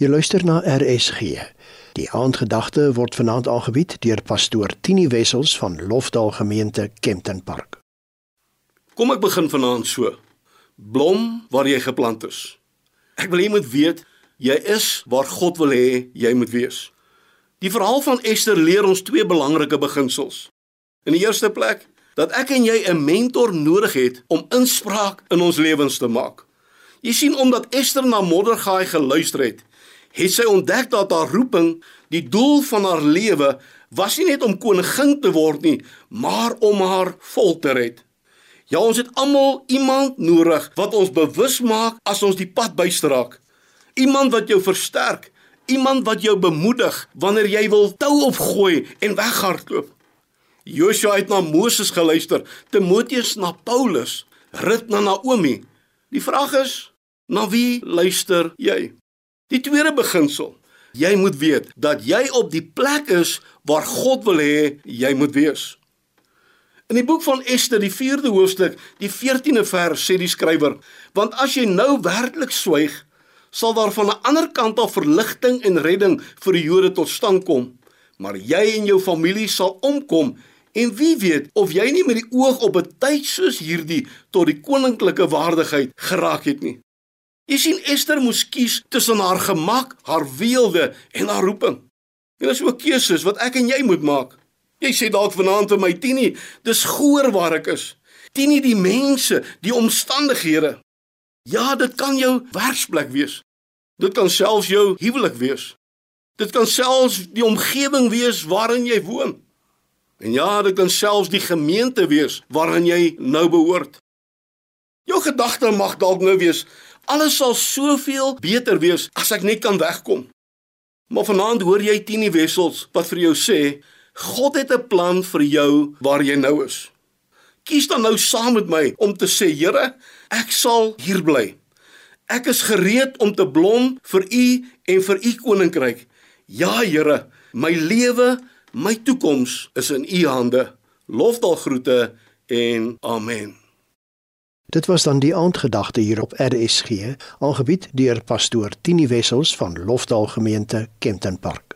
Jy luister na RSG. Die aandgedagte word vanaand aangebied deur pastoor Tini Wessels van Lofdal Gemeente Kempton Park. Kom ek begin vanaand so. Blom waar jy geplant is. Ek wil jy moet weet jy is waar God wil hê jy moet wees. Die verhaal van Ester leer ons twee belangrike beginsels. In die eerste plek dat ek en jy 'n mentor nodig het om inspraak in ons lewens te maak. Jy sien omdat Ester na Mordegai geluister het, het sy ontdek dat haar roeping, die doel van haar lewe, was nie net om koningin te word nie, maar om haar volk te red. Ja, ons het almal iemand nodig wat ons bewus maak as ons die pad bystraak. Iemand wat jou versterk, iemand wat jou bemoedig wanneer jy wil tou opgooi en weghardloop. Joshua het na Moses geluister, Timoteus na Paulus, Rut na Naomi. Die vraag is, na wie luister jy? Die tweede beginsel, jy moet weet dat jy op die plek is waar God wil hê jy moet wees. In die boek van Ester, die 4de hoofstuk, die 14de vers sê die skrywer: "Want as jy nou werklik swyg, sal daar van 'n ander kant af verligting en redding vir die Jode tot stand kom, maar jy en jou familie sal omkom." En wie weet of jy nie met die oog op 'n tyd soos hierdie tot die koninklike waardigheid geraak het nie. Jy sien Ester moes kies tussen haar gemak, haar weelde en haar roeping. En dis ook keuses wat ek en jy moet maak. Jy sê dalk vanaand vir my Tini, dis goeie waar ek is. Tini die mense, die omstandighede. Ja, dit kan jou werksplek wees. Dit kan selfs jou huwelik wees. Dit kan selfs die omgewing wees waarin jy woon. En ja, dit kan selfs die gemeente wees waarin jy nou behoort. Jou gedagte mag dalk nou wees, Alles sal soveel beter wees as ek net kan wegkom. Maar vanaand hoor jy Tini Wessels wat vir jou sê, God het 'n plan vir jou waar jy nou is. Kies dan nou saam met my om te sê, Here, ek sal hier bly. Ek is gereed om te blom vir U en vir U koninkryk. Ja, Here, my lewe, my toekoms is in U hande. Lofdal groete en amen. Dit was dan die aandgedagte hier op RSG, aangebied deur pastoor Tini Wessels van Lofdal Gemeente Kempton Park.